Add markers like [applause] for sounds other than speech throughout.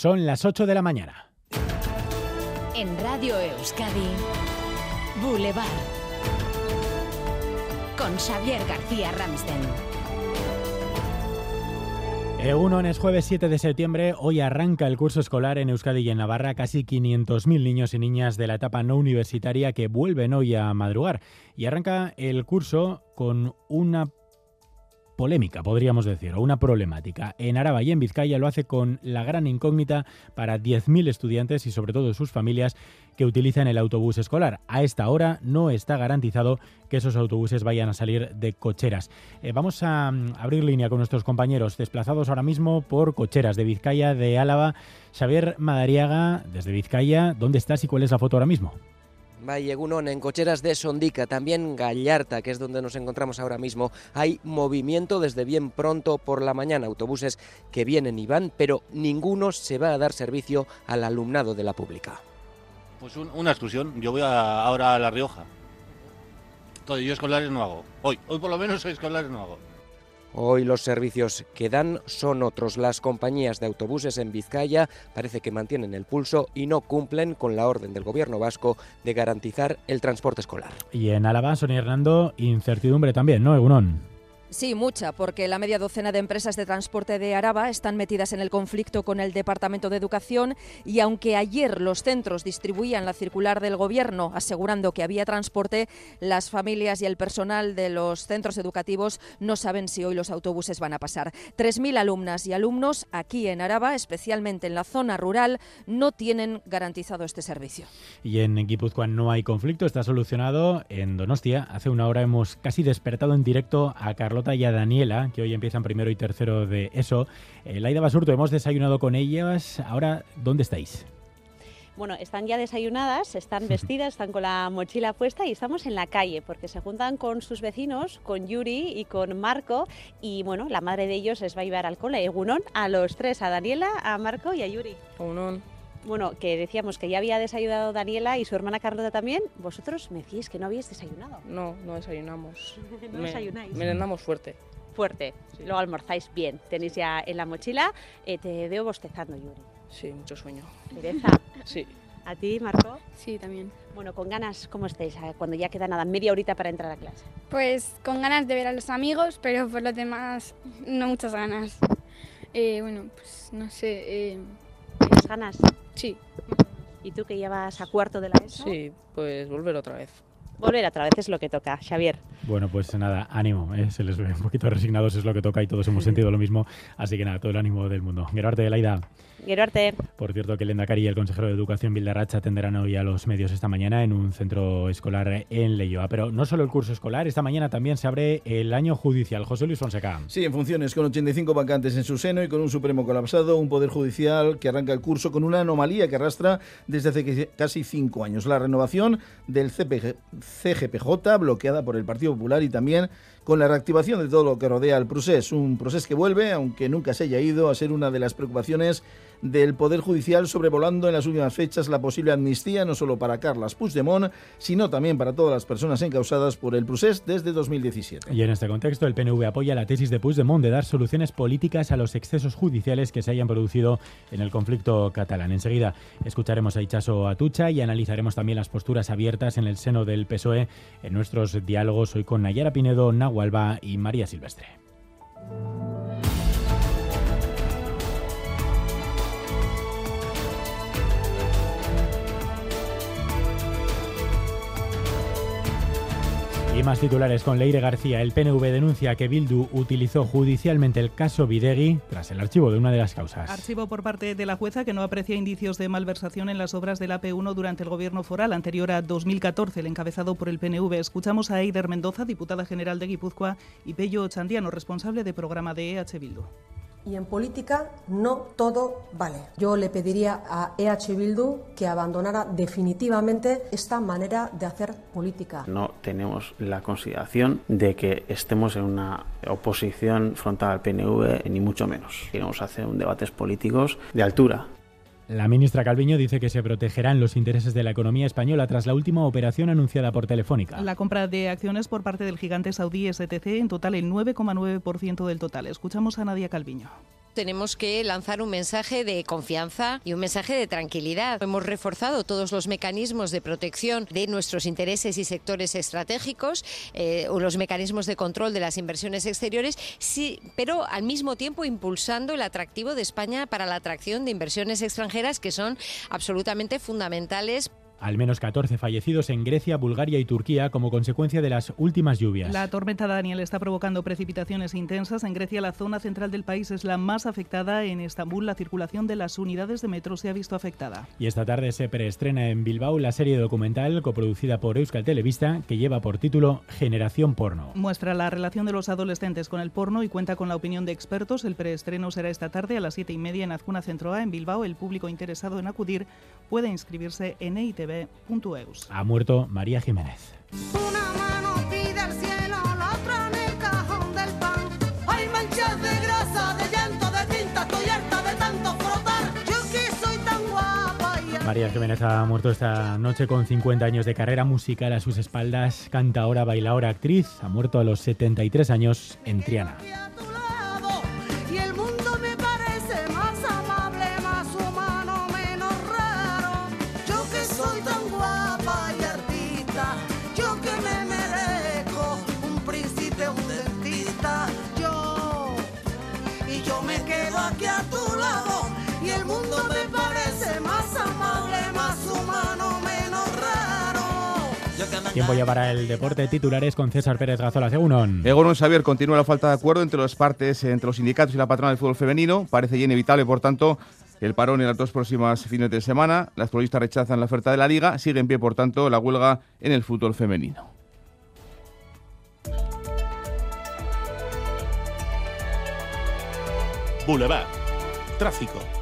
Son las 8 de la mañana. En Radio Euskadi, Boulevard. Con Xavier García Ramsten. Egunon es jueves 7 de septiembre. Hoy arranca el curso escolar en Euskadi y en Navarra. Casi 500.000 niños y niñas de la etapa no universitaria que vuelven hoy a madrugar. Y arranca el curso con una polémica, podríamos decir, o una problemática. En Araba y en Vizcaya lo hace con la gran incógnita para 10.000 estudiantes y sobre todo sus familias que utilizan el autobús escolar. A esta hora no está garantizado que esos autobuses vayan a salir de cocheras. Eh, vamos a mm, abrir línea con nuestros compañeros desplazados ahora mismo por cocheras de Vizcaya, de Álava. Xavier Madariaga, desde Vizcaya, ¿dónde estás y cuál es la foto ahora mismo? Vallegunón, en cocheras de Sondica, también Gallarta, que es donde nos encontramos ahora mismo, hay movimiento desde bien pronto por la mañana, autobuses que vienen y van, pero ninguno se va a dar servicio al alumnado de la pública. Pues una excursión, yo voy ahora a La Rioja. Todo, yo escolares no hago. Hoy, hoy por lo menos escolares no hago. Hoy los servicios que dan son otros. Las compañías de autobuses en Vizcaya parece que mantienen el pulso y no cumplen con la orden del gobierno vasco de garantizar el transporte escolar. Y en Álava, Sonia Hernando, incertidumbre también, ¿no, Egunon? Sí, mucha, porque la media docena de empresas de transporte de Araba están metidas en el conflicto con el Departamento de Educación y aunque ayer los centros distribuían la circular del Gobierno asegurando que había transporte, las familias y el personal de los centros educativos no saben si hoy los autobuses van a pasar. 3.000 alumnas y alumnos aquí en Araba, especialmente en la zona rural, no tienen garantizado este servicio. Y en Guipúzcoa no hay conflicto, está solucionado. En Donostia, hace una hora hemos casi despertado en directo a Carlos y a Daniela, que hoy empiezan primero y tercero de eso. Eh, Laida Basurto, hemos desayunado con ellas. Ahora, ¿dónde estáis? Bueno, están ya desayunadas, están vestidas, están con la mochila puesta y estamos en la calle porque se juntan con sus vecinos, con Yuri y con Marco y bueno, la madre de ellos les va a llevar al cole. Egunon a los tres, a Daniela, a Marco y a Yuri. Egunon. Bueno, que decíamos que ya había desayunado Daniela y su hermana Carlota también. Vosotros me decís que no habéis desayunado. No, no desayunamos. [laughs] ¿No desayunáis? Merendamos fuerte. Fuerte. Luego almorzáis bien. Tenéis ya en la mochila. Eh, te veo bostezando, Yuri. Sí, mucho sueño. ¿Pereza? [laughs] sí. ¿A ti, Marco? Sí, también. Bueno, con ganas, ¿cómo estáis? Cuando ya queda nada, media horita para entrar a clase. Pues con ganas de ver a los amigos, pero por lo demás, no muchas ganas. Eh, bueno, pues no sé. Eh, ¿Tienes ganas? Sí. ¿Y tú que llevas a cuarto de la ESO? Sí, pues volver otra vez. Volver otra vez es lo que toca, Xavier. Bueno, pues nada, ánimo, ¿eh? se les ve un poquito resignados, es lo que toca y todos hemos sentido lo mismo, así que nada, todo el ánimo del mundo. Gerarte, Laida. Gerarte. Por cierto, que el Endacari y el consejero de Educación, Vildarracha, atenderán hoy a los medios esta mañana en un centro escolar en Leyoa. Pero no solo el curso escolar, esta mañana también se abre el año judicial. José Luis Fonseca. Sí, en funciones, con 85 vacantes en su seno y con un Supremo colapsado, un Poder Judicial que arranca el curso con una anomalía que arrastra desde hace casi cinco años. La renovación del CGPJ bloqueada por el Partido Popular y también con la reactivación de todo lo que rodea al proceso. Un proceso que vuelve, aunque nunca se haya ido, a ser una de las preocupaciones del Poder Judicial sobrevolando en las últimas fechas la posible amnistía no solo para Carlas Puigdemont, sino también para todas las personas encausadas por el procés desde 2017. Y en este contexto, el PNV apoya la tesis de Puigdemont de dar soluciones políticas a los excesos judiciales que se hayan producido en el conflicto catalán. Enseguida escucharemos a Ichaso Atucha y analizaremos también las posturas abiertas en el seno del PSOE en nuestros diálogos hoy con Nayara Pinedo, Nahualba y María Silvestre. Y más titulares con Leire García. El PNV denuncia que Bildu utilizó judicialmente el caso Videgui tras el archivo de una de las causas. Archivo por parte de la jueza que no aprecia indicios de malversación en las obras del AP1 durante el gobierno foral anterior a 2014, el encabezado por el PNV. Escuchamos a Eider Mendoza, diputada general de Guipúzcoa, y Pello Chandiano, responsable de programa de EH Bildu. Y en política no todo vale. Yo le pediría a EH Bildu que abandonara definitivamente esta manera de hacer política. No tenemos la consideración de que estemos en una oposición frontal al PNV, ni mucho menos. Queremos hacer un debates políticos de altura. La ministra Calviño dice que se protegerán los intereses de la economía española tras la última operación anunciada por Telefónica. La compra de acciones por parte del gigante saudí STC, en total el 9,9% del total. Escuchamos a Nadia Calviño. Tenemos que lanzar un mensaje de confianza y un mensaje de tranquilidad. Hemos reforzado todos los mecanismos de protección de nuestros intereses y sectores estratégicos, eh, los mecanismos de control de las inversiones exteriores, pero al mismo tiempo impulsando el atractivo de España para la atracción de inversiones extranjeras que son absolutamente fundamentales al menos 14 fallecidos en Grecia, Bulgaria y Turquía como consecuencia de las últimas lluvias. La tormenta Daniel está provocando precipitaciones intensas. En Grecia, la zona central del país es la más afectada. En Estambul, la circulación de las unidades de metro se ha visto afectada. Y esta tarde se preestrena en Bilbao la serie documental coproducida por Euskal Televista que lleva por título Generación Porno. Muestra la relación de los adolescentes con el porno y cuenta con la opinión de expertos. El preestreno será esta tarde a las 7 y media en Azcuna Centro A, en Bilbao. El público interesado en acudir puede inscribirse en EITV ha muerto María Jiménez. Una mano pide al cielo, la otra en el cajón del pan. Hay manchas de grasa, de llanto, de tinta, estoy harta de tanto frotar. Yo que soy tan guapa. Y... María Jiménez ha muerto esta noche con 50 años de carrera musical a sus espaldas. Cantadora, bailadora, actriz. Ha muerto a los 73 años en Triana. Tiempo ya para el deporte titulares con César Pérez Gazola, Según Egonon Xavier continúa la falta de acuerdo entre las partes, entre los sindicatos y la patronal del fútbol femenino. Parece ya inevitable, por tanto, el parón en las dos próximas fines de semana. Las futbolistas rechazan la oferta de la liga. Sigue en pie, por tanto, la huelga en el fútbol femenino. Boulevard. Tráfico.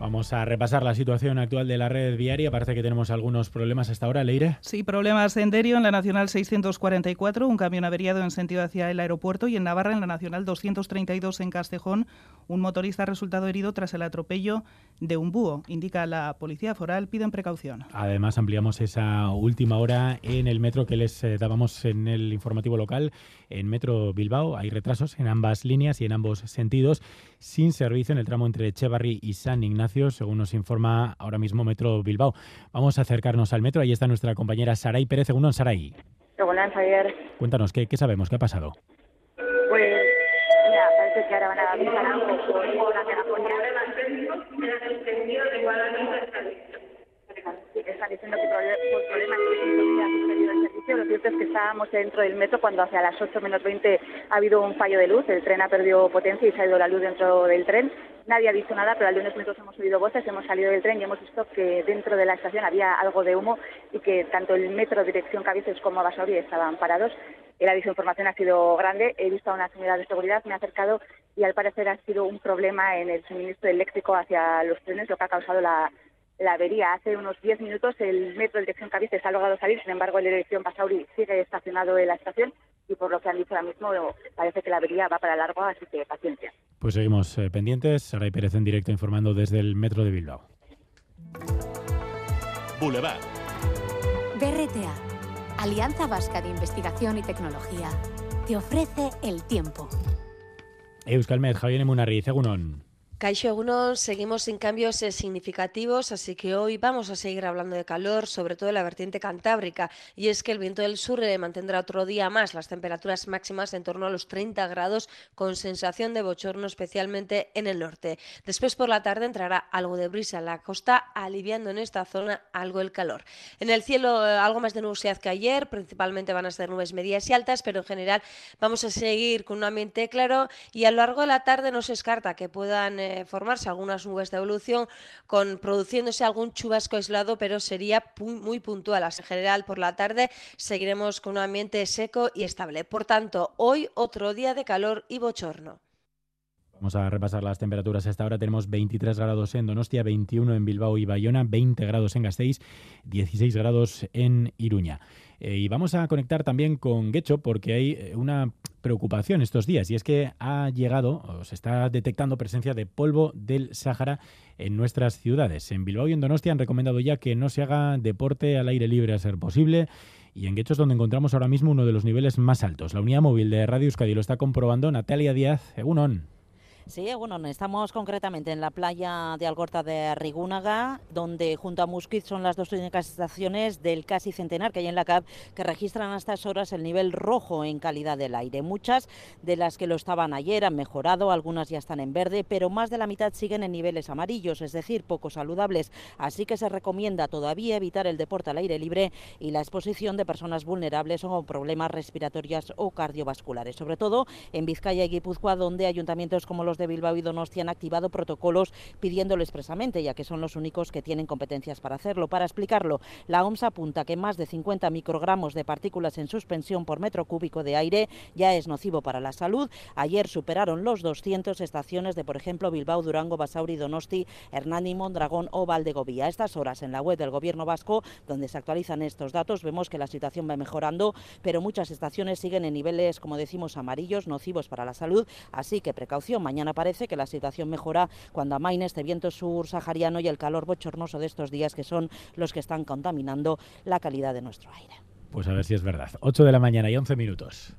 Vamos a repasar la situación actual de la red viaria. Parece que tenemos algunos problemas hasta ahora, Leire. Sí, problemas en Derio, en la Nacional 644, un camión averiado en sentido hacia el aeropuerto y en Navarra, en la Nacional 232 en Castejón, un motorista ha resultado herido tras el atropello de un búho. Indica la Policía Foral, piden precaución. Además, ampliamos esa última hora en el metro que les eh, dábamos en el informativo local. En Metro Bilbao hay retrasos en ambas líneas y en ambos sentidos, sin servicio en el tramo entre Echevarri y San Ignacio, según nos informa ahora mismo Metro Bilbao. Vamos a acercarnos al metro. Ahí está nuestra compañera Saray Pérez. Según Saray. Javier. Cuéntanos, ¿qué, ¿qué sabemos? ¿Qué ha pasado? Pues, mira, parece que ahora van a avisar algo por la telefonía. Están diciendo que por problemas. Lo cierto es que estábamos dentro del metro cuando hacia las 8 menos 20 ha habido un fallo de luz. El tren ha perdido potencia y se ha ido la luz dentro del tren. Nadie ha dicho nada, pero al de unos minutos hemos oído voces, hemos salido del tren y hemos visto que dentro de la estación había algo de humo y que tanto el metro dirección Cabezas como Basauri estaban parados. La desinformación ha sido grande. He visto a una señora de seguridad, me ha acercado y al parecer ha sido un problema en el suministro eléctrico hacia los trenes, lo que ha causado la, avería. Hace unos 10 minutos el metro de dirección Cabezas ha logrado salir, sin embargo el dirección Basauri sigue estacionado en la estación y por lo que han dicho ahora mismo parece que la avería va para largo, así que paciencia. Pues seguimos eh, pendientes. Saray Pérez en directo informando desde el metro de Bilbao. Boulevard. BRTA, Alianza Vasca de Investigación y Tecnología, te ofrece el tiempo. Euskalmet, Javier Emunarri, Egunon. Caixo Egunon, seguimos sin cambios significativos, así que hoy vamos a seguir hablando de calor, sobre todo en la vertiente cantábrica. Y es que el viento del sur mantendrá otro día más las temperaturas máximas en torno a los 30 grados, con sensación de bochorno, especialmente en el norte. Después por la tarde entrará algo de brisa en la costa, aliviando en esta zona algo el calor. En el cielo, eh, algo más de nubosidad que ayer, principalmente van a ser nubes medias y altas, pero en general vamos a seguir con un ambiente claro y a lo largo de la tarde no se descarta que puedan formarse algunas nubes de evolución, con produciéndose algún chubasco aislado, pero sería pu- muy puntual. En general, por la tarde seguiremos con un ambiente seco y estable. Por tanto, hoy otro día de calor y bochorno. Vamos a repasar las temperaturas. Hasta ahora tenemos 23 grados en Donostia, 21 en Bilbao y Bayona, 20 grados en Gasteiz, 16 grados en Iruña. Eh, y vamos a conectar también con Guecho porque hay eh, una preocupación estos días y es que ha llegado o se está detectando presencia de polvo del Sáhara en nuestras ciudades. En Bilbao y en Donostia han recomendado ya que no se haga deporte al aire libre a ser posible y en Guecho es donde encontramos ahora mismo uno de los niveles más altos. La unidad móvil de Radio Euskadi lo está comprobando Natalia Díaz, Egunon. Sí, bueno, estamos concretamente en la playa de Algorta de Rigúnaga, donde junto a Musquiz son las dos únicas estaciones del casi centenar que hay en la CAP que registran a estas horas el nivel rojo en calidad del aire. Muchas de las que lo estaban ayer han mejorado, algunas ya están en verde, pero más de la mitad siguen en niveles amarillos, es decir, poco saludables. Así que se recomienda todavía evitar el deporte al aire libre y la exposición de personas vulnerables o con problemas respiratorios o cardiovasculares, sobre todo en Vizcaya y Guipúzcoa, donde ayuntamientos como los de Bilbao y Donostia han activado protocolos pidiéndolo expresamente, ya que son los únicos que tienen competencias para hacerlo. Para explicarlo, la OMS apunta que más de 50 microgramos de partículas en suspensión por metro cúbico de aire ya es nocivo para la salud. Ayer superaron los 200 estaciones de, por ejemplo, Bilbao, Durango, Basauri, Donosti, Hernani, Mondragón o Valdegovía. A estas horas, en la web del Gobierno vasco, donde se actualizan estos datos, vemos que la situación va mejorando, pero muchas estaciones siguen en niveles, como decimos, amarillos, nocivos para la salud. Así que precaución, mañana parece que la situación mejora cuando amaine este viento sur sahariano y el calor bochornoso de estos días que son los que están contaminando la calidad de nuestro aire. Pues a ver si es verdad. 8 de la mañana y 11 minutos.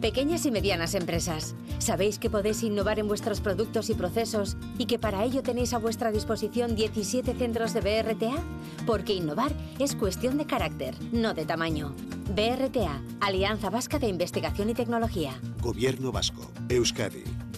Pequeñas y medianas empresas, ¿sabéis que podéis innovar en vuestros productos y procesos y que para ello tenéis a vuestra disposición 17 centros de BRTA? Porque innovar es cuestión de carácter, no de tamaño. BRTA, Alianza Vasca de Investigación y Tecnología. Gobierno Vasco, Euskadi,